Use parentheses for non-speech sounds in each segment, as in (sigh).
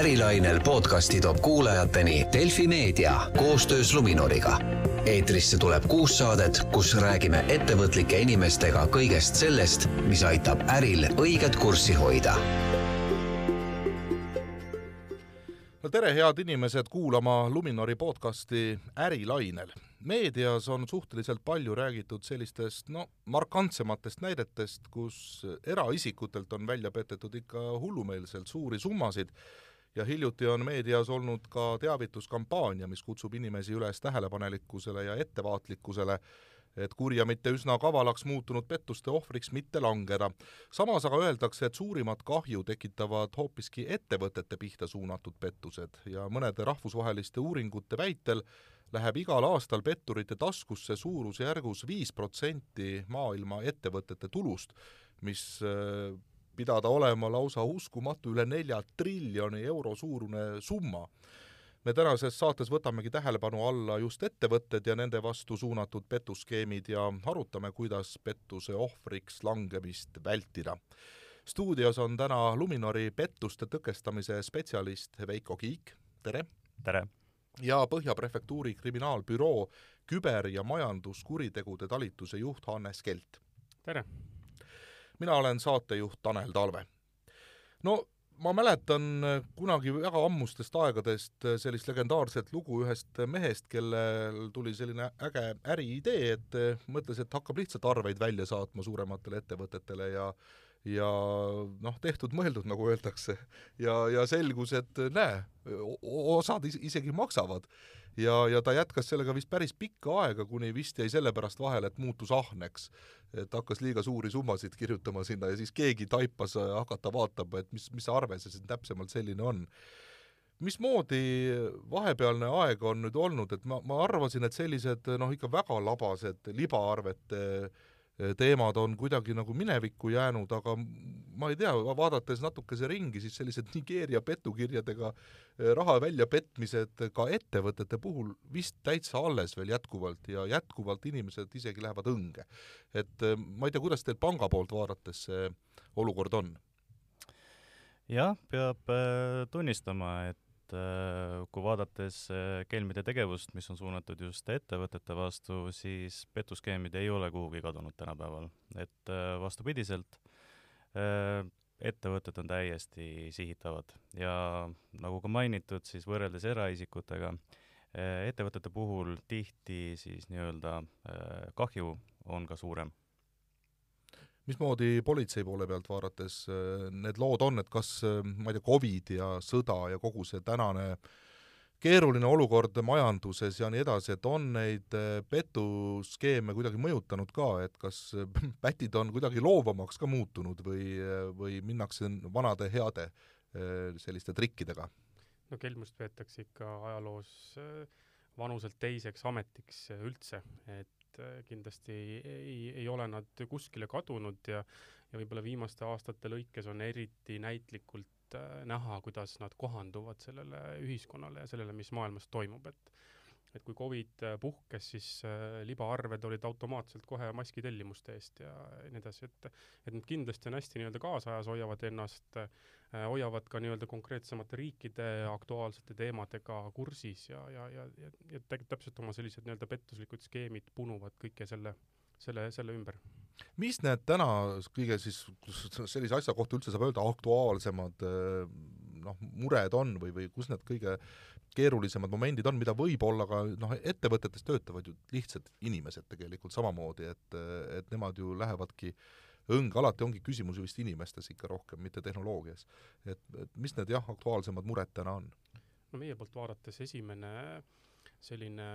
ärilainel podcasti toob kuulajateni Delfi Meedia koostöös Luminoriga. eetrisse tuleb kuus saadet, kus räägime ettevõtlike inimestega kõigest sellest, mis aitab äril õiget kurssi hoida no tere, head inimesed, kuulama Luminori podcasti Ärilainel. meedias on suhteliselt palju räägitud sellistest no markantsematest näidetest, kus eraisikutelt on välja petetud ikka hullumeelselt suuri summasid ja hiljuti on meedias olnud ka teavituskampaania, mis kutsub inimesi üles tähelepanelikkusele ja ettevaatlikkusele et kurja mitte üsna kavalaks muutunud pettuste ohvriks mitte langeda. samas aga öeldakse, et suurimat kahju tekitavad hoopiski ettevõtete pihta suunatud pettused ja mõnede rahvusvaheliste uuringute väitel läheb igal aastal petturite taskusse suurusjärgus viis protsenti maailma ettevõtete tulust, mis äh, pidada olema lausa uskumatu üle nelja triljoni euro suurune summa me tänases saates võtamegi tähelepanu alla just ettevõtted ja nende vastu suunatud petuskeemid ja arutame, kuidas pettuse ohvriks langemist vältida. stuudios on täna Luminori pettuste tõkestamise spetsialist Veiko Kiik, tere! tere! ja Põhja prefektuuri kriminaalbüroo küber- ja majanduskuritegude talituse juht Hannes Kelt. tere! Mina olen saatejuht Tanel Talve. no ma mäletan äh, kunagi väga ammustest aegadest äh, sellist legendaarset lugu ühest mehest, kellel tuli selline äge äriidee, et äh, mõtles, et hakkab lihtsalt arveid välja saatma suurematele ettevõtetele ja ja noh, tehtud-mõeldud, nagu öeldakse. ja, ja selgus, et näe, osad isegi maksavad ja, ja ta jätkas sellega vist päris pikka aega, kuni vist jäi sellepärast vahele, et muutus ahneks. et hakkas liiga suuri summasid kirjutama sinna ja siis keegi taipas hakata vaatama, et mis, mis arve see siis täpsemalt selline on mismoodi vahepealne aeg on nüüd olnud, et ma, ma arvasin, et sellised noh, ikka väga labased libaarvete äh, teemad on kuidagi nagu minevikku jäänud, aga ma ei tea, vaadates natukese ringi, siis sellised Nigeeria petukirjadega eh, raha väljapetmised ka ettevõtete puhul vist täitsa alles veel jätkuvalt ja jätkuvalt inimesed isegi lähevad õnge. et eh, ma ei tea, kuidas teil panga poolt vaadates see olukord on? jah, peab tunnistama, et et äh, kui vaadates äh, kelmide tegevust, mis on suunatud just ettevõtete vastu, siis petuskeemid ei ole kuhugi kadunud tänapäeval. et äh, vastupidiselt, ettevõtted on täiesti sihitavad ja nagu ka mainitud, siis võrreldes eraisikutega, ettevõtete puhul tihti siis nii-öelda kahju on ka suurem mismoodi politsei poole pealt vaadates äh, need lood on, et kas, äh, ma ei tea, Covid ja sõda ja kogu see tänane keeruline olukord majanduses ja nii edasi, et on neid äh, petuskeeme kuidagi mõjutanud ka, et kas (laughs) pätid on kuidagi loovamaks ka muutunud või, või minnakse vanade heade selliste trikkidega? no kelmust peetakse ikka ajaloos vanuselt teiseks ametiks üldse, et et äh, kindlasti ei, ei, ole nad kuskile kadunud ja ja võib-olla viimaste aastate lõikes on eriti näitlikult äh, näha, kuidas nad kohanduvad sellele ühiskonnale ja sellele, mis maailmas toimub, et et kui Covid äh, puhkes, siis äh, libaarved olid automaatselt kohe maskitellimuste eest ja nii edasi, et et nad kindlasti on hästi nii-öelda kaasajas, hoiavad ennast äh,, hoiavad ka nii-öelda konkreetsemate riikide aktuaalsete teemadega kursis ja, ja, ja, ja, ja täpselt oma sellised nii-öelda pettuslikud skeemid punuvad kõike selle, selle, selle ümber. Mis need täna kõige siis, sellise asja kohta üldse saab öelda, aktuaalsemad äh, noh, mured on või, või kus need kõige keerulisemad momendid on, mida võib-olla ka noh, ettevõtetes töötavad ju lihtsad inimesed tegelikult samamoodi, et, et nemad ju lähevadki õnge, alati ongi küsimus ju vist inimestes ikka rohkem, mitte tehnoloogias. et, et mis need jah, aktuaalsemad mured täna on? no meie poolt vaadates esimene selline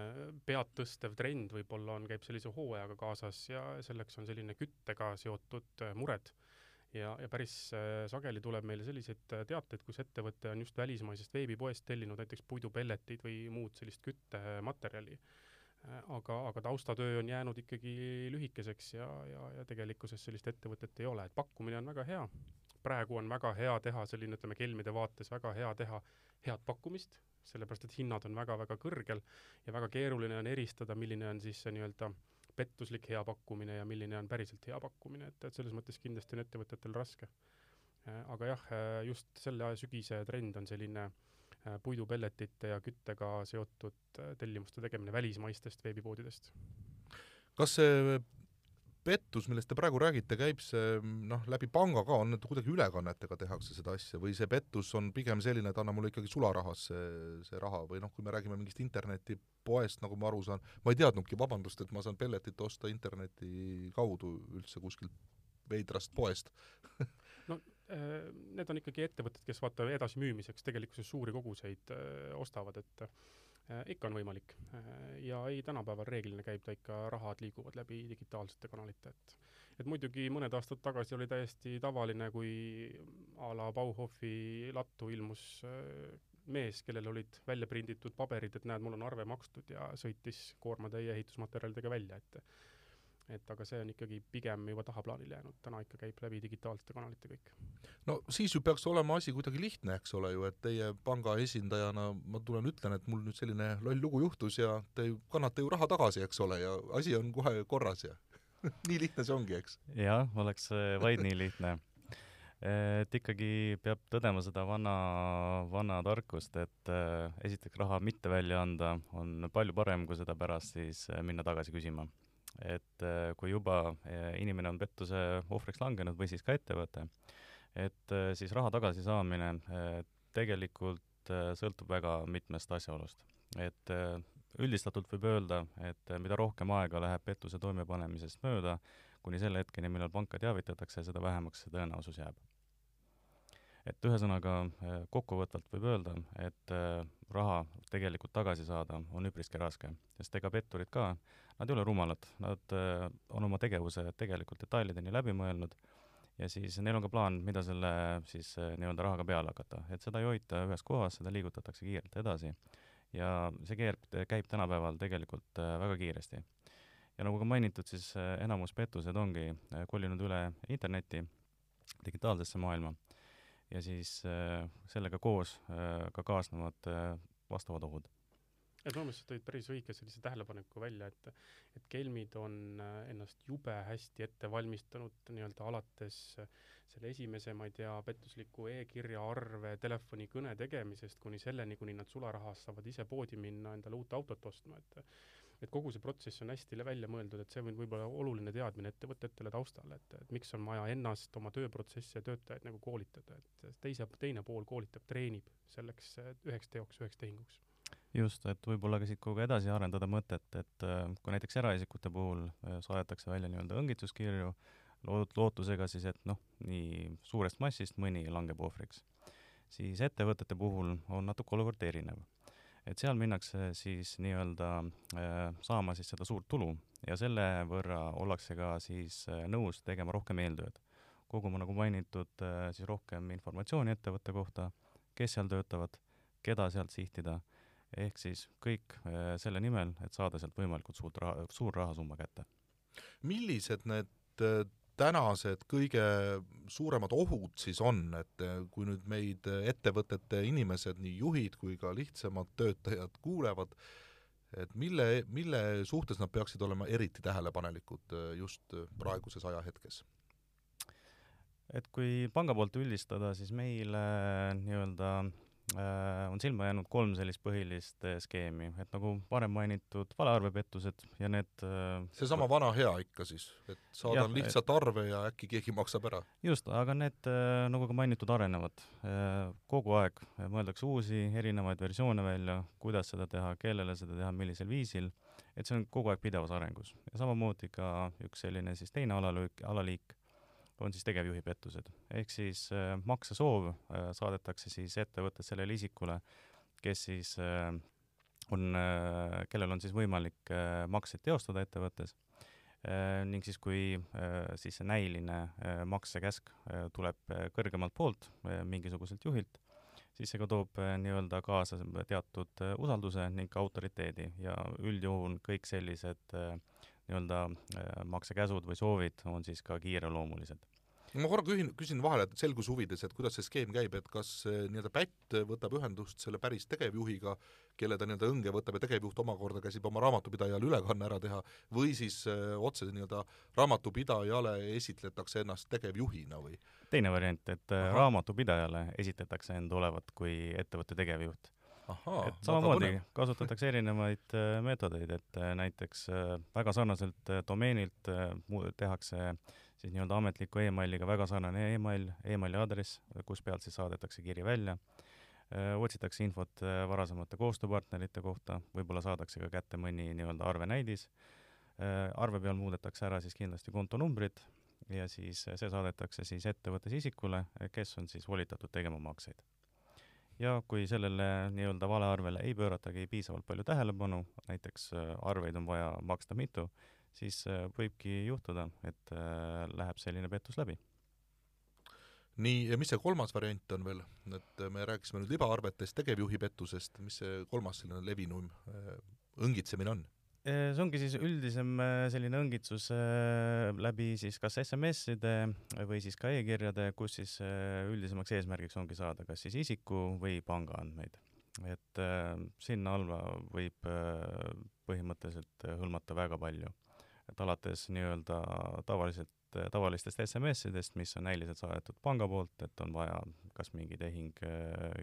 pead tõstev trend võib-olla on, käib sellise hooajaga kaasas ja selleks on selline küttega seotud mured ja, ja päris äh, sageli tuleb meile selliseid äh, teateid, kus ettevõte on just välismaisest veebipoest tellinud näiteks puidupelletid või muud sellist küttematerjali äh,. aga, aga taustatöö on jäänud ikkagi lühikeseks ja, ja, ja tegelikkuses sellist ettevõtet ei ole, et pakkumine on väga hea. praegu on väga hea teha selline, ütleme, kelmide vaates väga hea teha head pakkumist, sellepärast et hinnad on väga-väga kõrgel ja väga keeruline on eristada, milline on siis see nii-öelda äh, pettuslik hea pakkumine ja milline on päriselt hea pakkumine, et, et selles mõttes kindlasti on ettevõtetel raske. aga jah, just selle sügise trend on selline puidupelletite ja küttega seotud tellimuste tegemine välismaistest veebipoodidest. kas see pettus, millest te praegu räägite, käib see noh, läbi panga ka, on need kuidagi ülekannetega tehakse seda asja või see pettus on pigem selline, et anna mulle ikkagi sularahas see, see raha või noh, kui me räägime mingist internetipoest, nagu ma aru saan, ma ei teadnudki, vabandust, et ma saan pelletit osta interneti kaudu üldse kuskilt veidrast poest. (laughs) No äh, need on ikkagi ettevõtted, kes vaata edasimüümiseks tegelikkuses suuri koguseid äh, ostavad, et ikka on võimalik. Äh, ja ei, tänapäeval reeglina käib ta ikka, rahad liiguvad läbi digitaalsete kanalite, et et muidugi mõned aastad tagasi oli täiesti tavaline, kui a la Bauhofi lattu ilmus äh, mees, kellel olid välja prinditud paberid, et näed, mul on arve makstud ja sõitis koormatäie ehitusmaterjalidega välja, et et aga see on ikkagi pigem juba tahaplaanile jäänud, täna ikka käib läbi digitaalsete kanalite kõik. no siis ju peaks olema asi kuidagi lihtne, eks ole ju, et teie panga esindajana ma tulen, ütlen, et mul nüüd selline loll lugu juhtus ja te kannate ju raha tagasi, eks ole, ja asi on kohe korras ja (laughs) nii lihtne see ongi, eks? jah, oleks vaid nii lihtne (laughs) et ikkagi peab tõdema seda vana, vana tarkust, et äh, esiteks raha mitte välja anda on palju parem, kui seda pärast siis äh, minna tagasi küsima et äh, kui juba äh, inimene on pettuse ohvriks langenud või siis ka ettevõte, et äh, siis raha tagasisaamine tegelikult sõltub väga mitmest asjaolust. et üldistatult võib öelda, et mida rohkem aega läheb pettuse toimepanemisest mööda, kuni selle hetkeni, millal panka teavitatakse, seda vähemaks see tõenäosus jääb. Et ühesõnaga, kokkuvõtvalt võib öelda, et raha tegelikult tagasi saada on üpriski raske, sest ega petturid ka nad ei ole rumalad, nad äh, on oma tegevuse tegelikult detailideni läbi mõelnud ja siis neil on ka plaan, mida selle siis äh, nii-öelda rahaga peale hakata, et seda ei hoita ühes kohas, seda liigutatakse kiirelt edasi. ja see keerb käib tänapäeval tegelikult äh, väga kiiresti. ja nagu ka mainitud, siis enamus pettused ongi kolinud üle internetti, digitaalsesse maailma ja siis sellega koos ka kaasnevad vastavad ohud. Et minu meelest sa tõid päris õige sellise tähelepaneku välja, et et kelmid on äh, ennast jube hästi ette valmistanud nii-öelda alates äh, selle esimese, ma ei tea, pettusliku e-kirja arve, telefonikõne tegemisest kuni selleni, kuni nad sularahas saavad ise poodi minna endale uut autot ostma, et et kogu see protsess on hästi välja mõeldud, et see on võib-olla oluline teadmine ettevõtetele taustal, et, et miks on vaja ennast, oma tööprotsesse ja töötajaid nagu koolitada, et teise, teine pool koolitab, treenib selleks üheks teoks, üheks tehinguks just, et võib-olla ka siit kogu edasi arendada mõtet, et äh, kui näiteks eraisikute puhul äh, saadetakse välja nii-öelda õngitsuskirju, lood-, lootusega siis, et noh, nii suurest massist mõni langeb ohvriks, siis ettevõtete puhul on natuke olukord erinev. Et seal minnakse siis nii-öelda äh, saama siis seda suurt tulu ja selle võrra ollakse ka siis nõus tegema rohkem eeltööd. koguma, nagu mainitud, siis rohkem informatsiooni ettevõtte kohta, kes seal töötavad, keda sealt sihtida ehk siis kõik äh, selle nimel, et saada sealt võimalikult suurt raha, suur rahasumma kätte. millised need äh, tänased kõige suuremad ohud siis on, et äh, kui nüüd meid ettevõtete inimesed, nii juhid kui ka lihtsamad töötajad kuulevad, et mille, mille suhtes nad peaksid olema eriti tähelepanelikud just praeguses ajahetkes? et kui panga poolt üldistada, siis meil nii-öelda Äh, on silma jäänud kolm sellist põhilist äh, skeemi, et nagu varem mainitud valearvepettused ja need äh, seesama vana hea ikka siis, et saadan jah, lihtsalt arve ja äkki keegi maksab ära? just, aga need, nagu ka mainitud, arenevad. kogu aeg mõeldakse uusi erinevaid versioone välja, kuidas seda teha, kellele seda teha, millisel viisil, et see on kogu aeg pidevas arengus. ja samamoodi ka üks selline siis teine alalõik, alaliik on siis tegevjuhi pettused. ehk siis äh, maksesoov äh, saadetakse siis ettevõttes sellele isikule, kes siis äh, on äh,, kellel on siis võimalik äh, makseid teostada ettevõttes äh, ning siis, kui äh, siis see näiline äh, maksekäsk äh, tuleb äh, kõrgemalt poolt äh, mingisuguselt juhilt, siis see ka toob äh, nii-öelda kaasa teatud äh, usalduse ning ka autoriteedi ja üldjuhul kõik sellised äh, nii-öelda äh, maksekäsud või soovid on siis ka kiireloomulised. ma korra küsin, küsin vahele, et selguse huvides, et kuidas see skeem käib, et kas eh, nii-öelda pätt võtab ühendust selle päris tegevjuhiga, kelle ta nii-öelda õnge võtab ja tegevjuht omakorda käsib oma raamatupidajale ülekanne ära teha, või siis öö, otse nii-öelda raamatupidajale esitletakse ennast tegevjuhina või? teine variant, et Aha. raamatupidajale esitletakse end olevat kui ettevõtte tegevjuht et samamoodi kasutatakse erinevaid äh, meetodeid, et äh, näiteks äh, väga sarnaselt domeenilt tehakse siis nii-öelda ametliku emailiga väga sarnane email, emaili aadress, kus pealt siis saadetakse kiri välja, otsitakse infot varasemate koostööpartnerite kohta, võib-olla saadakse ka kätte mõni nii-öelda arvenäidis, arve peal muudetakse ära siis kindlasti kontonumbrid ja siis see saadetakse siis ettevõttes isikule, kes on siis volitatud tegema makseid ja kui sellele nii-öelda valearvele ei pööratagi piisavalt palju tähelepanu, näiteks äh, arveid on vaja maksta mitu, siis äh, võibki juhtuda, et äh, läheb selline pettus läbi. nii, ja mis see kolmas variant on veel, et me rääkisime nüüd libaarvetest, tegevjuhi pettusest, mis see kolmas selline levinum õngitsemine on? See ongi siis üldisem äh, selline õngitsus äh, läbi siis kas SMS-ide või siis ka e-kirjade, kus siis äh, üldisemaks eesmärgiks ongi saada kas siis isiku või pangaandmeid. et sinna alla võib põhimõtteliselt hõlmata väga palju. et alates nii-öelda tavaliselt, tavalistest SMS-idest, mis on näiliselt saadetud panga poolt, et on vaja kas mingi tehing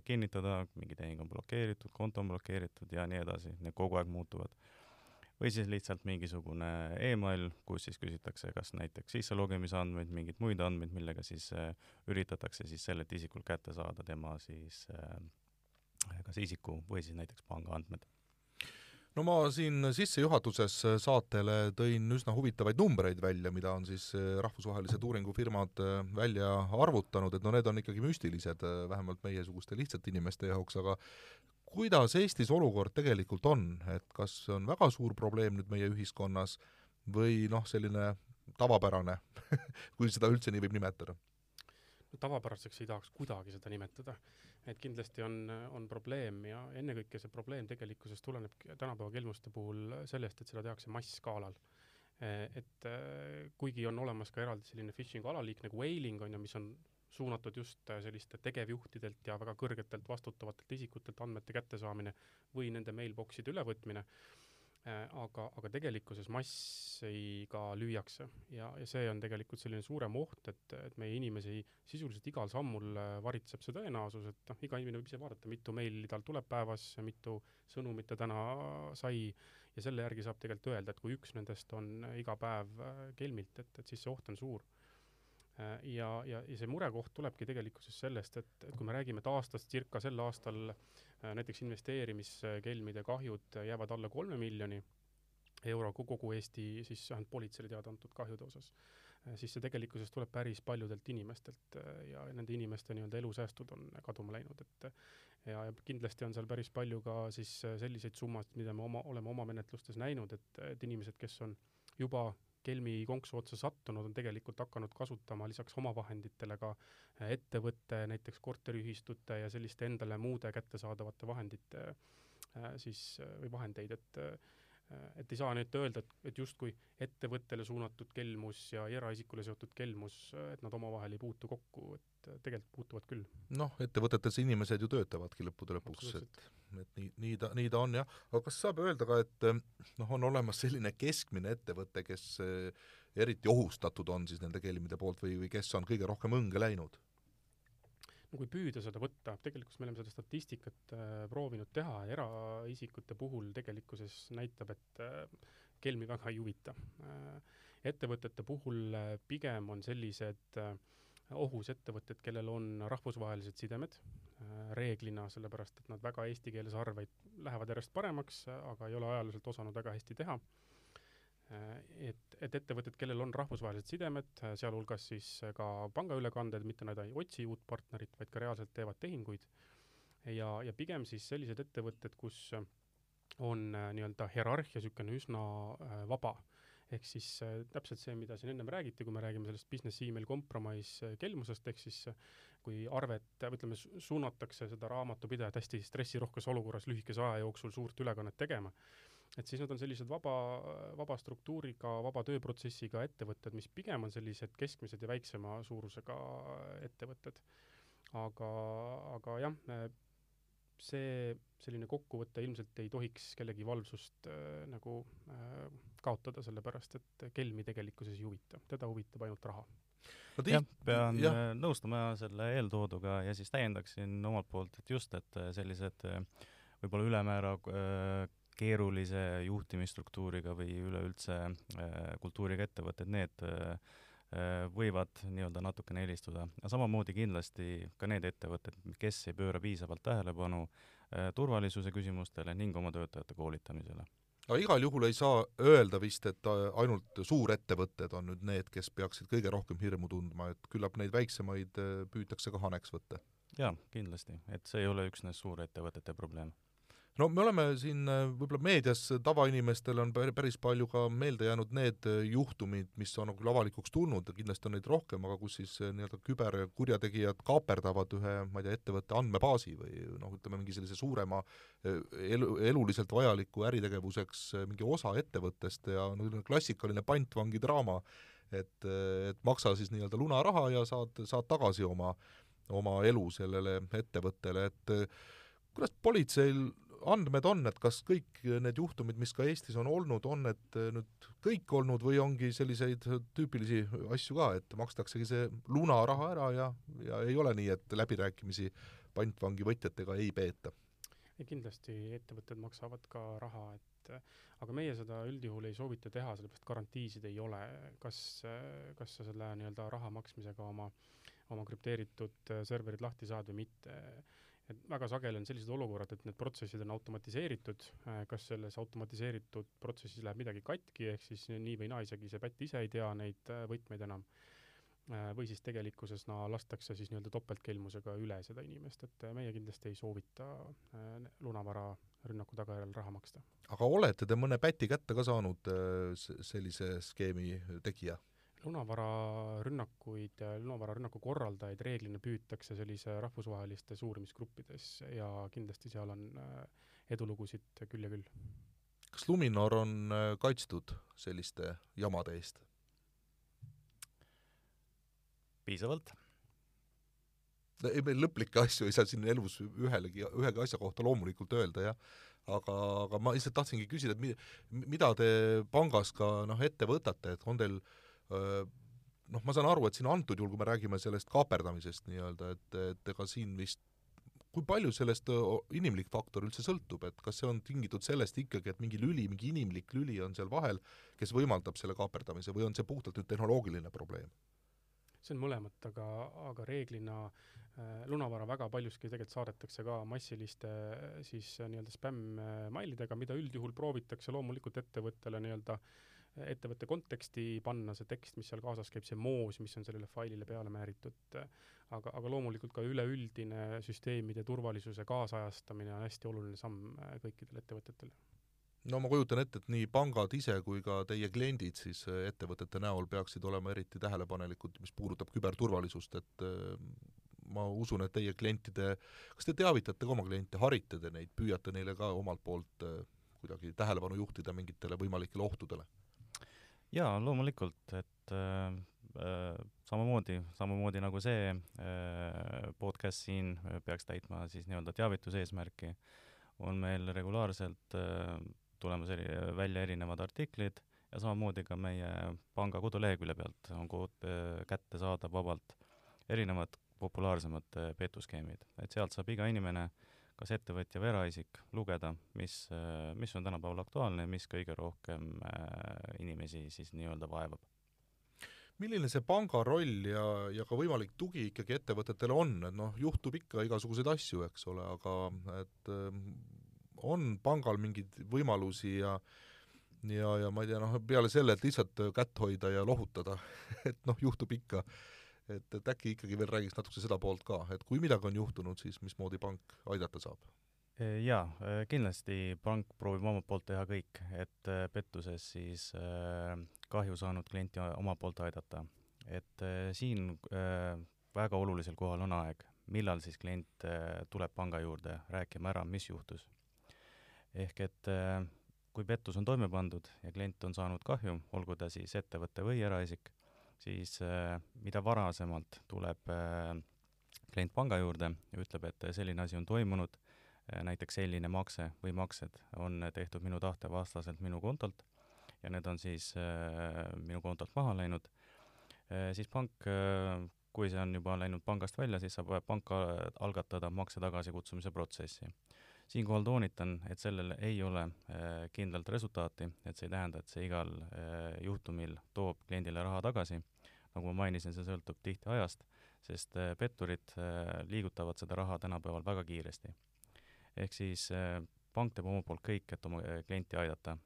kinnitada, mingi tehing on blokeeritud, konto on blokeeritud ja nii edasi, need kogu aeg muutuvad või siis lihtsalt mingisugune email, kus siis küsitakse kas näiteks sisselogimise andmeid, mingeid muid andmeid, millega siis äh, üritatakse siis sellelt isikult kätte saada tema siis äh, kas isiku või siis näiteks pangaandmed no ma siin sissejuhatuses saatele tõin üsna huvitavaid numbreid välja, mida on siis äh, rahvusvahelised uuringufirmad äh, välja arvutanud, et no need on ikkagi müstilised, äh, vähemalt meiesuguste lihtsate inimeste jaoks, aga kuidas Eestis olukord tegelikult on, et kas on väga suur probleem nüüd meie ühiskonnas või noh, selline tavapärane (laughs) kui seda üldse nii võib nimetada? no tavapäraseks ei tahaks kuidagi seda nimetada. et kindlasti on, on probleem ja ennekõike see probleem tegelikkuses tuleneb tänapäeva kelmuste puhul sellest, et seda tehakse massskaalal. et kuigi on olemas ka eraldi selline phishing'u alaliik nagu whaling on ju, mis on suunatud just äh, selliste tegevjuhtidelt ja väga kõrgetelt vastutavatelt isikutelt andmete kättesaamine või nende mailbox'ide ülevõtmine. Äh,, aga, aga tegelikkuses massiga lüüakse ja, ja see on tegelikult selline suurem oht, et, et meie inimesi sisuliselt igal sammul äh, varitseb see tõenäosus, et noh, iga inimene võib ise vaadata, mitu meili tal tuleb päevas, mitu sõnumit ta täna sai ja selle järgi saab tegelikult öelda, et kui üks nendest on iga päev kelmilt, et, et siis see oht on suur ja, ja, ja see murekoht tulebki tegelikkuses sellest, et, et kui me räägime, et aastas circa sel aastal äh, näiteks investeerimiskelmide kahjud jäävad alla kolme miljoni euro kogu Eesti siis vähemalt politseile teada antud kahjude osas, äh, siis see tegelikkuses tuleb päris paljudelt inimestelt ja nende inimeste nii-öelda elusäästud on kaduma läinud, et ja, ja kindlasti on seal päris palju ka siis selliseid summasid, mida me oma, oleme oma menetlustes näinud, et, et inimesed, kes on juba kelmi konksu otsa sattunud, on tegelikult hakanud kasutama lisaks omavahenditele ka äh, ettevõtte, näiteks korteriühistute ja selliste endale muude kättesaadavate vahendite äh, siis äh, või vahendeid, et et ei saa nüüd öelda, et, et justkui ettevõttele suunatud kelmus ja eraisikule seotud kelmus, et nad omavahel ei puutu kokku, et tegelikult puutuvad küll. noh, ettevõtetes inimesed ju töötavadki lõppude lõpuks, et et nii, nii ta, nii ta on jah, aga kas saab öelda ka, et noh, on olemas selline keskmine ettevõte, kes eriti ohustatud on siis nende kelmide poolt või, või kes on kõige rohkem õnge läinud? Kui püüda seda võtta, tegelikult me oleme seda statistikat äh, proovinud teha, eraisikute puhul tegelikkuses näitab, et äh, kelmi väga ei huvita äh,. ettevõtete puhul äh, pigem on sellised äh, ohus ettevõtted, kellel on rahvusvahelised sidemed äh, reeglina, sellepärast et nad väga eesti keeles arveid lähevad järjest paremaks, aga ei ole ajalooliselt osanud väga hästi teha. Äh, et, et ettevõtted, kellel on rahvusvahelised sidemed, äh, sealhulgas siis ka pangaülekanded, mitte nad ei otsi uut partnerit, vaid ka reaalselt teevad tehinguid, ja, ja pigem siis sellised ettevõtted, kus on nii-öelda hierarhia niisugune üsna vaba. Ehk siis äh, täpselt see, mida siin ennem räägiti, kui me räägime sellest business email compromise äh, kelmusest, ehk siis äh, kui arvet, ütleme, suunatakse seda raamatupidajat hästi stressirohkes olukorras lühikese aja jooksul suurt ülekannet tegema, et siis nad on sellised vaba, vaba struktuuriga, vaba tööprotsessiga ettevõtted, mis pigem on sellised keskmised ja väiksema suurusega ettevõtted. aga, aga jah, see selline kokkuvõte ilmselt ei tohiks kellegi valvsust äh, nagu äh, kaotada, sellepärast et kelmi tegelikkuses ei huvita, teda huvitab ainult raha no jah, pean ja. Äh, nõustuma selle eeltooduga ja siis täiendaksin omalt poolt, et just, et äh, sellised äh, võib-olla ülemäära keerulise juhtimisstruktuuriga või üleüldse kultuuriga ettevõtted, need võivad nii-öelda natukene eelistuda. samamoodi kindlasti ka need ettevõtted, kes ei pööra piisavalt tähelepanu turvalisuse küsimustele ning oma töötajate koolitamisele aga igal juhul ei saa öelda vist, et äh, ainult suurettevõtted on nüüd need, kes peaksid kõige rohkem hirmu tundma, et küllap neid väiksemaid äh, püütakse ka haneks võtta. jaa, kindlasti, et see ei ole üksnes suurettevõtete probleem no me oleme siin äh, võib-olla meedias tavainimestel on päris palju ka meelde jäänud need äh, juhtumid, mis on küll avalikuks tulnud, kindlasti on neid rohkem, aga kus siis äh, nii-öelda küberkurjategijad kaaperdavad ühe, ma ei tea, ettevõtte andmebaasi või noh, ütleme mingi sellise suurema elu, eluliselt vajaliku äritegevuseks mingi osa ettevõttest ja no klassikaline pantvangi draama, et, et maksa siis nii-öelda lunaraha ja saad, saad tagasi oma, oma elu sellele ettevõttele, et kuidas politseil andmed on, et kas kõik need juhtumid, mis ka Eestis on olnud, on need nüüd kõik olnud või ongi selliseid tüüpilisi asju ka, et makstaksegi see lunaraha ära ja, ja ei ole nii, et läbirääkimisi pantvangi võtjatega ei peeta? kindlasti ettevõtted maksavad ka raha, et aga meie seda üldjuhul ei soovita teha, sellepärast garantiisid ei ole, kas, kas sa selle nii-öelda raha maksmisega oma, oma krüpteeritud serverid lahti saad või mitte et väga sageli on sellised olukorrad, et need protsessid on automatiseeritud, äh, kas selles automatiseeritud protsessis läheb midagi katki, ehk siis nii või naa, isegi see pätt ise ei tea neid äh, võtmeid enam, äh, või siis tegelikkuses no lastakse siis nii-öelda topeltkelmusega üle seda inimest, et meie kindlasti ei soovita lunavara rünnaku tagajärjel raha maksta. aga olete te mõne päti kätte ka saanud sellise skeemi tegija? Lunavararünnakuid, lunavararünnaku korraldajaid reeglina püütakse sellise rahvusvahelistes uurimisgruppides ja kindlasti seal on äh, edulugusid küll ja küll. kas Luminor on äh, kaitstud selliste jamade eest? piisavalt. ei, me lõplikke asju ei saa siin elus ühelegi, ühegi asja kohta loomulikult öelda, jah, aga, aga ma lihtsalt tahtsingi küsida, et mi-, mida te pangas ka noh, ette võtate, et on teil äh, noh, ma saan aru, et siin antud juhul, kui me räägime sellest kaaperdamisest nii-öelda, et, et ega siin vist kui palju sellest inimlik faktor üldse sõltub, et kas see on tingitud sellest ikkagi, et mingi lüli, mingi inimlik lüli on seal vahel, kes võimaldab selle kaaperdamise või on see puhtalt nüüd tehnoloogiline probleem? see on mõlemat, aga, aga reeglina äh, lunavara väga paljuski tegelikult saadetakse ka massiliste siis nii-öelda spämmmailidega, mida üldjuhul proovitakse loomulikult ettevõttele nii-öelda äh, ettevõtte konteksti panna see tekst, mis seal kaasas käib, see moos, mis on sellele failile peale määritud, aga, aga loomulikult ka üleüldine süsteemide turvalisuse kaasajastamine on hästi oluline samm äh, kõikidele ettevõtetele no ma kujutan ette, et nii pangad ise kui ka teie kliendid siis äh, ettevõtete näol peaksid olema eriti tähelepanelikud, mis puudutab küberturvalisust, et äh, ma usun, et teie klientide, kas te teavitate ka oma kliente, harite te neid, püüate neile ka omalt poolt kuidagi tähelepanu juhtida mingitele võimalikele ohtudele? Jaa, loomulikult, et äh, äh, samamoodi, samamoodi nagu see äh, podcast siin peaks täitma siis nii-öelda teavituse eesmärki, on meil regulaarselt äh, tulemas eri, välja erinevad artiklid ja samamoodi ka meie panga kodulehekülje pealt on kood äh, kättesaadav vabalt erinevad populaarsemad äh, petuskeemid, et sealt saab iga inimene äh, kas ettevõtja või eraisik lugeda, mis, mis on tänapäeval aktuaalne ja mis kõige rohkem äh, inimesi siis nii-öelda vaevab. milline see panga roll ja, ja ka võimalik tugi ikkagi ettevõtetele on, et noh, juhtub ikka igasuguseid asju, eks ole, aga et ähm, on pangal mingeid võimalusi ja ja, ja ma ei tea, noh, peale selle, et lihtsalt kätt hoida ja lohutada (laughs) et noh, juhtub ikka et, et äkki ikkagi veel räägiks natuke seda poolt ka, et kui midagi on juhtunud, siis mismoodi pank aidata saab? E, jaa, e, kindlasti pank proovib omalt poolt teha kõik, et e, pettuses siis kahju saanud klienti omalt poolt aidata. et siin väga olulisel kohal on aeg, millal siis klient tuleb panga juurde rääkima ära, mis juhtus. ehk et kui pettus on toime pandud ja klient on saanud kahju, olgu ta siis ettevõte või eraisik, siis äh, mida varasemalt tuleb äh, klient panga juurde ja ütleb, et selline asi on toimunud, äh, näiteks selline makse või maksed on tehtud minu tahte vastaselt minu kontolt ja need on siis minu kontolt maha läinud, siis pank, kui see on juba läinud pangast välja, siis saab pank algatada makse tagasikutsumise protsessi. Siinkohal toonitan, et sellel ei ole äh, kindlalt resultaati, et see ei tähenda, et see igal äh, juhtumil toob kliendile raha tagasi, nagu ma mainisin, see sõltub tihti ajast, sest äh, petturid liigutavad seda raha tänapäeval väga kiiresti. ehk siis pank teeb omalt poolt kõik, et oma klienti aidata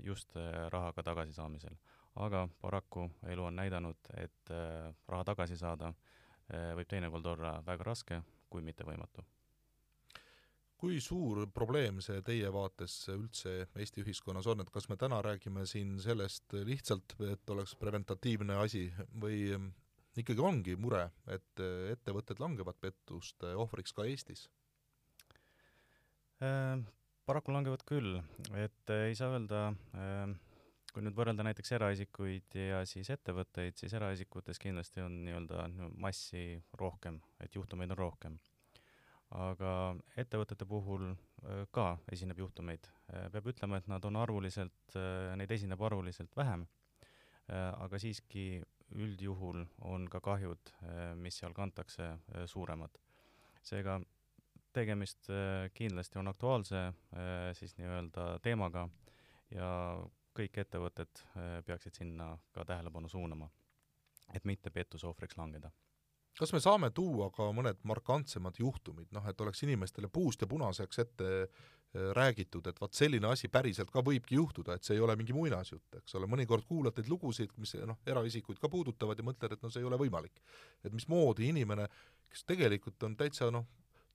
just rahaga tagasisaamisel. aga paraku elu on näidanud, et raha tagasi saada võib teinekord olla väga raske, kui mitte võimatu kui suur probleem see teie vaates üldse Eesti ühiskonnas on, et kas me täna räägime siin sellest lihtsalt, et oleks preventatiivne asi või ikkagi ongi mure, et ettevõtted langevad pettuste ohvriks ka Eestis? Äh,? paraku langevad küll, et äh, ei saa öelda äh, kui nüüd võrrelda näiteks eraisikuid ja siis ettevõtteid, siis eraisikutes kindlasti on nii-öelda massi rohkem, et juhtumeid on rohkem aga ettevõtete puhul äh, ka esineb juhtumeid. Äh, peab ütlema, et nad on arvuliselt, äh, neid esineb arvuliselt vähem, aga siiski üldjuhul on ka kahjud, mis seal kantakse, suuremad. seega tegemist kindlasti on aktuaalse siis nii-öelda teemaga ja kõik ettevõtted peaksid sinna ka tähelepanu suunama, et mitte pettuse ohvriks langeda kas me saame tuua ka mõned markantsemad juhtumid, noh et oleks inimestele puust ja punaseks ette äh, räägitud, et vot selline asi päriselt ka võibki juhtuda, et see ei ole mingi muinasjutt, eks ole, mõnikord kuulad neid lugusid, mis noh, eraisikuid ka puudutavad ja mõtled, et no see ei ole võimalik. et mismoodi inimene, kes tegelikult on täitsa noh,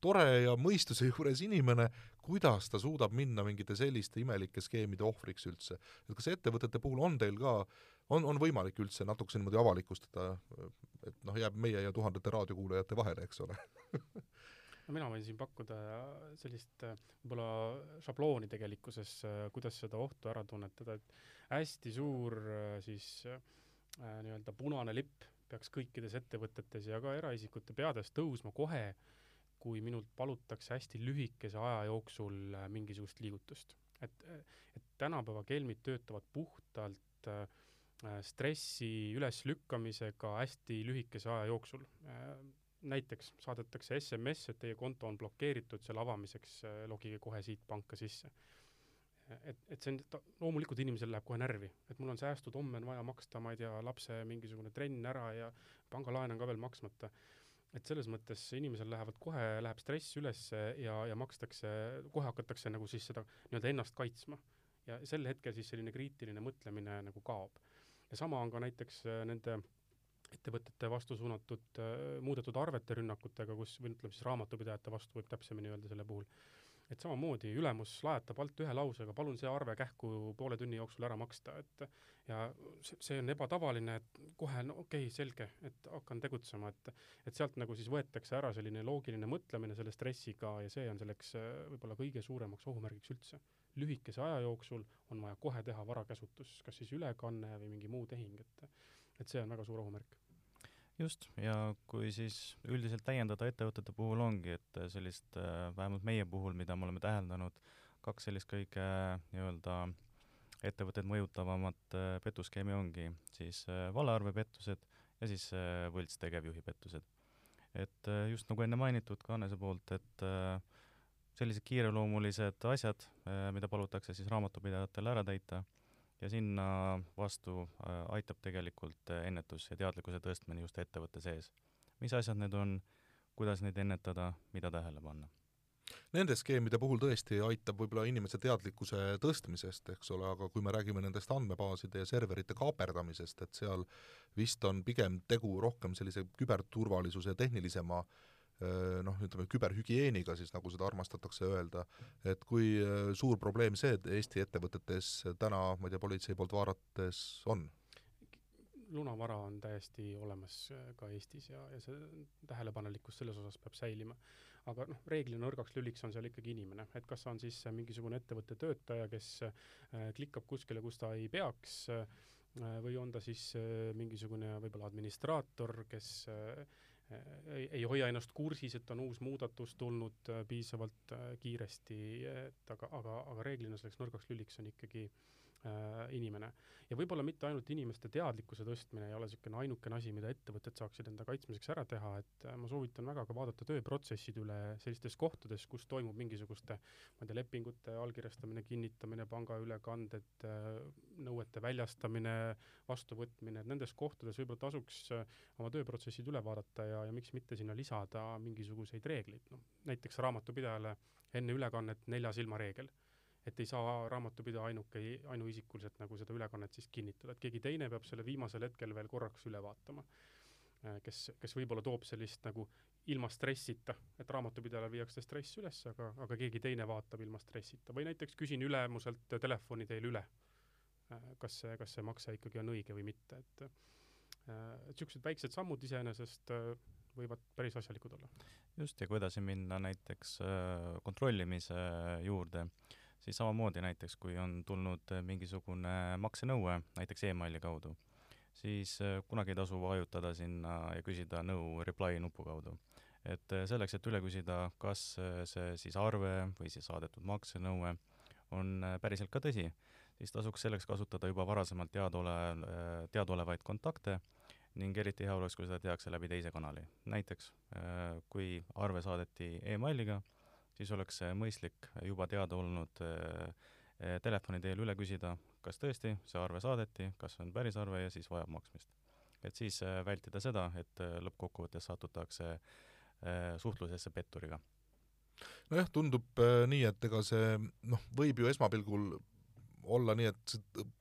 tore ja mõistuse juures inimene, kuidas ta suudab minna mingite selliste imelike skeemide ohvriks üldse. et kas ettevõtete puhul on teil ka äh, on, on võimalik üldse natukese niimoodi avalikustada, et noh, jääb meie ja tuhandete raadiokuulajate vahele, eks ole no mina võin siin pakkuda sellist võib-olla šablooni tegelikkuses, kuidas seda ohtu ära tunnetada, et hästi suur siis äh, nii-öelda punane lipp peaks kõikides ettevõtetes ja ka eraisikute peades tõusma kohe, kui minult palutakse hästi lühikese aja jooksul mingisugust liigutust. et, et tänapäeva kelmid töötavad puhtalt äh, Äh, stressi üleslükkamisega hästi lühikese aja jooksul. Äh, näiteks saadetakse SMS, et teie konto on blokeeritud, selle avamiseks äh, logige kohe siit panka sisse. et, et see on, loomulikult inimesel läheb kohe närvi, et mul on säästud, homme on vaja maksta, ma ei tea, lapse mingisugune trenn ära ja pangalaen on ka veel maksmata. et selles mõttes inimesel lähevad kohe, läheb stress üles ja, ja makstakse, kohe hakatakse nagu siis seda nii-öelda ennast kaitsma. ja sel hetkel siis selline kriitiline mõtlemine nagu kaob ja sama on ka näiteks äh, nende ettevõtete vastu suunatud äh, muudetud arvete rünnakutega, kus, või ütleme siis raamatupidajate vastu võib täpsemini öelda selle puhul, et samamoodi ülemus lajatab alt ühe lausega, palun see arve kähku poole tunni jooksul ära maksta, et ja see, on ebatavaline, et kohe no okei okay,, selge, et hakkan tegutsema, et et sealt nagu siis võetakse ära selline loogiline mõtlemine selle stressiga ja see on selleks äh, võib-olla kõige suuremaks ohumärgiks üldse lühikese aja jooksul on vaja kohe teha varakäsutus, kas siis ülekanne või mingi muu tehing, et et see on väga suur ohumärk. just, ja kui siis üldiselt täiendada ettevõtete puhul ongi, et sellist, vähemalt meie puhul, mida me oleme täheldanud, kaks sellist kõige nii-öelda ettevõtteid mõjutavamat petuskeemi ongi siis valearvepettused ja siis võlts tegevjuhi pettused. et just nagu enne mainitud ka Annese poolt, et äh, sellised kiireloomulised asjad, äh, mida palutakse siis raamatupidajatel ära täita ja sinna vastu äh, aitab tegelikult äh, ennetus ja teadlikkuse tõstmine just ettevõtte sees. mis asjad need on, kuidas neid ennetada, mida tähele panna? Nende skeemide puhul tõesti aitab võib-olla inimese teadlikkuse tõstmisest, eks ole, aga kui me räägime nendest andmebaaside ja serverite kaaperdamisest, et seal vist on pigem tegu rohkem sellise küberturvalisuse tehnilisema äh, noh, ütleme küberhügieeniga siis, nagu seda armastatakse öelda, et kui suur probleem see Eesti ettevõtetes täna, ma ei tea, politsei poolt vaadates on? lunavara on täiesti olemas ka Eestis ja, ja see tähelepanelikkus selles osas peab säilima. aga noh, reeglina nõrgaks lüliks on seal ikkagi inimene, et kas on siis mingisugune ettevõtte töötaja, kes äh, klikkab kuskile, kus ta ei peaks äh,, või on ta siis äh, mingisugune võib-olla administraator, kes äh, ei, ei hoia ennast kursis, et on uus muudatus tulnud äh, piisavalt äh, kiiresti, et aga, aga, aga reeglina selleks nõrgaks lüliks on ikkagi äh, inimene. ja võib-olla mitte ainult inimeste teadlikkuse tõstmine ei ole niisugune ainukene asi, mida ettevõtted saaksid enda kaitsmiseks ära teha, et äh, ma soovitan väga ka vaadata tööprotsessid üle sellistes kohtades, kus toimub mingisuguste ma ei tea, lepingute allkirjastamine, kinnitamine, pangaülekanded äh,, nõuete väljastamine, vastuvõtmine, et nendes kohtades võib-olla tasuks äh, oma tööprotsessid üle vaadata ja, ja miks mitte sinna lisada mingisuguseid reegleid, noh näiteks raamatupidajale enne ülekannet nelja silma reegel et ei saa raamatupidaja ainuke, ainuisikuliselt nagu seda ülekannet siis kinnitada, et keegi teine peab selle viimasel hetkel veel korraks üle vaatama. Äh, kes, kes võib-olla toob sellist nagu ilma stressita, et raamatupidajale viiakse stress üles, aga, aga keegi teine vaatab ilma stressita või näiteks küsin ülemuselt telefoni teel üle, äh, kas see, kas see makse ikkagi on õige või mitte, et äh, et niisugused väiksed sammud iseenesest võivad päris asjalikud olla. just, ja kui edasi minna näiteks kontrollimise juurde, siis samamoodi näiteks, kui on tulnud äh, mingisugune maksenõue näiteks emaili kaudu, siis äh, kunagi ei tasu vajutada sinna ja küsida nõu reply nupu kaudu. et äh, selleks, et üle küsida, kas see siis arve või siis saadetud maksenõue on päriselt ka tõsi, siis tasuks selleks kasutada juba varasemalt teadaole, teadaolevaid kontakte ning eriti hea oleks, kui seda tehakse läbi teise kanali. näiteks kui arve saadeti emailiga, siis oleks mõistlik juba teada olnud äh, äh, telefoni teel üle küsida, kas tõesti see arve saadeti, kas on päris arve ja siis vajab maksmist. et siis äh, vältida seda, et lõppkokkuvõttes satutakse suhtlusesse petturiga nojah, tundub nii, et ega see noh, võib ju esmapilgul olla nii, et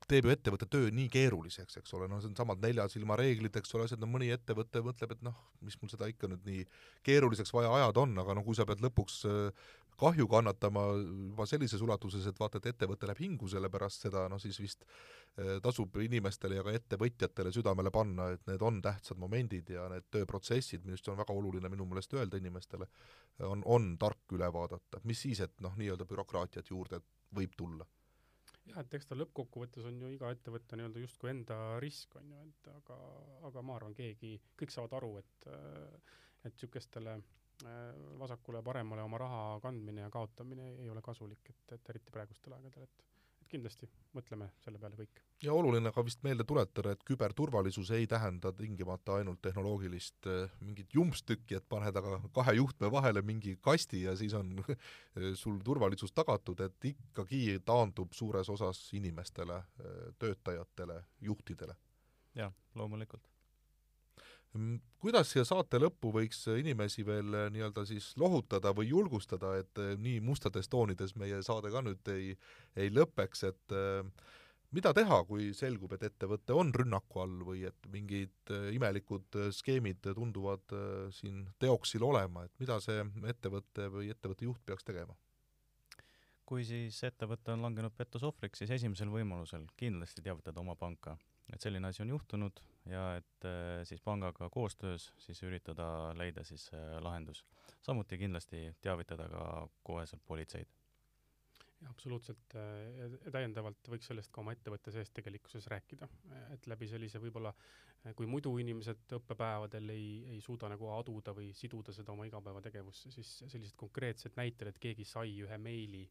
teeb ju ettevõtte töö nii keeruliseks, eks ole, noh, see on samad nelja silma reeglid, eks ole, asjad, no mõni ettevõte mõtleb, et noh, mis mul seda ikka nüüd nii keeruliseks vaja ajada on, aga no kui sa pead lõpuks äh, kahju kannatama juba sellises ulatuses, et vaata, et ettevõte läheb hingu selle pärast seda, no siis vist äh, tasub inimestele ja ka ettevõtjatele südamele panna, et need on tähtsad momendid ja need tööprotsessid, millest on väga oluline minu meelest öelda inimestele, on, on tark üle vaadata. mis siis, et noh, nii-öelda bürokraatiat juurde võib tulla jah, et eks ta lõppkokkuvõttes on ju iga ettevõtte nii-öelda justkui enda risk, on ju, et aga, aga ma arvan, keegi, kõik saavad aru, et et niisugustele vasakule-paremale oma raha kandmine ja kaotamine ei ole kasulik, et, et eriti praegustel aegadel, et kindlasti mõtleme selle peale kõik. ja oluline ka vist meelde tuletada, et küberturvalisus ei tähenda tingimata ainult tehnoloogilist eh, mingit jumpstükki, et paned aga kahe juhtme vahele mingi kasti ja siis on sul turvalisus tagatud, et ikkagi taandub suures osas inimestele, eh, töötajatele, juhtidele. jah, loomulikult kuidas siia saate lõppu võiks inimesi veel eh, nii-öelda siis lohutada või julgustada, et eh, nii mustades toonides meie saade ka nüüd ei, ei lõpeks, et mida teha, kui selgub, et ettevõte on rünnaku all või et mingid imelikud skeemid tunduvad siin teoksil olema, et mida see ettevõte või ettevõtte juht peaks tegema? kui siis ettevõte on langenud pettusohvriks, siis esimesel võimalusel kindlasti teavitada oma panka et selline asi on juhtunud ja et äh, siis pangaga koostöös siis üritada leida siis äh, lahendus. samuti kindlasti teavitada ka koheselt politseid. absoluutselt ja täiendavalt võiks sellest ka oma ettevõtte sees tegelikkuses rääkida, et läbi sellise võib-olla, kui muidu inimesed õppepäevadel ei, ei suuda nagu aduda või siduda seda oma igapäevategevusse, siis sellised konkreetsed näited, et keegi sai ühe meili,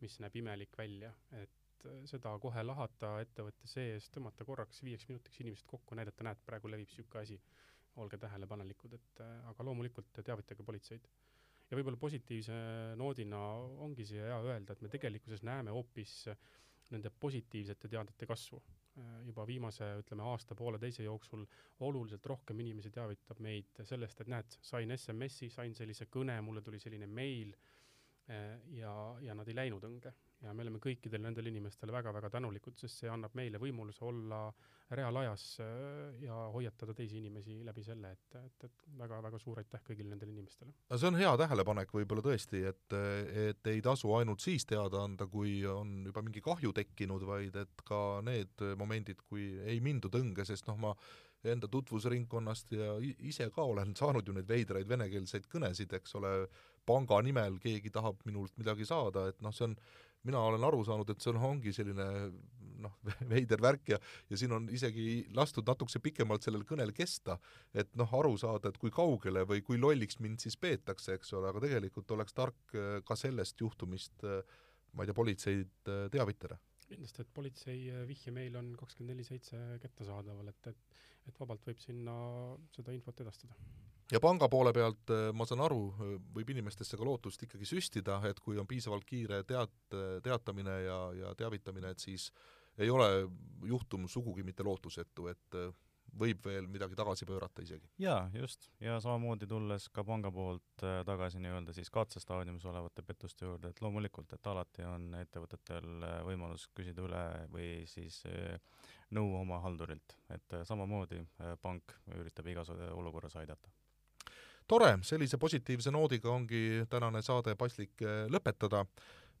mis näeb imelik välja, et et äh, seda kohe lahata ettevõtte sees, tõmmata korraks viieks minutiks inimesed kokku, näidata, näed, praegu levib niisugune asi, olge tähelepanelikud, et äh, aga loomulikult teavitage politseid. ja võib-olla positiivse noodina ongi siia hea öelda, et me tegelikkuses näeme hoopis nende positiivsete teadete kasvu. Äh, juba viimase, ütleme, aasta-pooleteise jooksul oluliselt rohkem inimesi teavitab meid sellest, et näed, sain SMS-i, sain sellise kõne, mulle tuli selline meil ja, ja nad ei läinud õnge ja me oleme kõikidele nendele inimestele väga-väga tänulikud, sest see annab meile võimaluse olla reaalajas äh, ja hoiatada teisi inimesi läbi selle, et, et, et väga-väga suur aitäh kõigile nendele inimestele. no see on hea tähelepanek võib-olla tõesti, et, et ei tasu ainult siis teada anda, kui on juba mingi kahju tekkinud, vaid et ka need momendid, kui ei mindud õnge, sest noh, ma enda tutvusringkonnast ja ise ka olen saanud ju neid veidraid venekeelseid kõnesid, eks ole, panga nimel keegi tahab minult midagi saada, et noh, see on, mina olen aru saanud, et see on, ongi selline noh, (laughs) veider värk ja ja siin on isegi lastud natukese pikemalt sellel kõnel kesta, et noh, aru saada, et kui kaugele või kui lolliks mind siis peetakse, eks ole, aga tegelikult oleks tark äh, ka sellest juhtumist äh, ma ei tea, politseid teavitada kindlasti, et politsei vihjemeil on kakskümmend neli seitse kättesaadaval, et, et et vabalt võib sinna seda infot edastada. Ja panga poole pealt, äh, ma saan aru, äh, võib inimestesse ka lootust ikkagi süstida, et kui on piisavalt kiire teat-, teatamine ja, ja teavitamine, et siis ei ole juhtum sugugi mitte lootusetu, et äh, võib veel midagi tagasi pöörata isegi. jaa, just. ja samamoodi tulles ka panga poolt tagasi nii-öelda siis katsestaadiumis olevate pettuste juurde, et loomulikult, et alati on ettevõtetel võimalus küsida üle või siis nõu oma haldurilt, et samamoodi pank üritab igas olukorras aidata. Tore, sellise positiivse noodiga ongi tänane saade paslik äh, lõpetada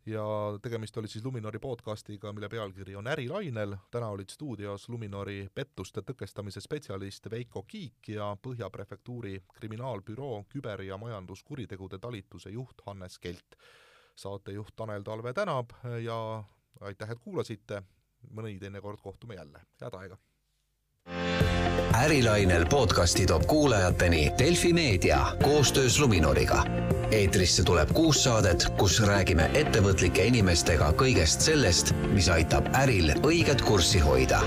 ja tegemist oli siis Luminori podcastiga, mille pealkiri on Ärilainel. täna olid stuudios Luminori pettuste tõkestamise spetsialist Veiko Kiik ja Põhja prefektuuri kriminaalbüroo küber- ja majanduskuritegude talituse juht Hannes Kelt. saatejuht Tanel Talve tänab ja aitäh, et kuulasite mõni teinekord kohtume jälle, head aega! Ärilainel podcasti toob kuulajateni Delfi Meedia koostöös Luminoriga. eetrisse tuleb kuus saadet, kus räägime ettevõtlike inimestega kõigest sellest, mis aitab äril õiget kurssi hoida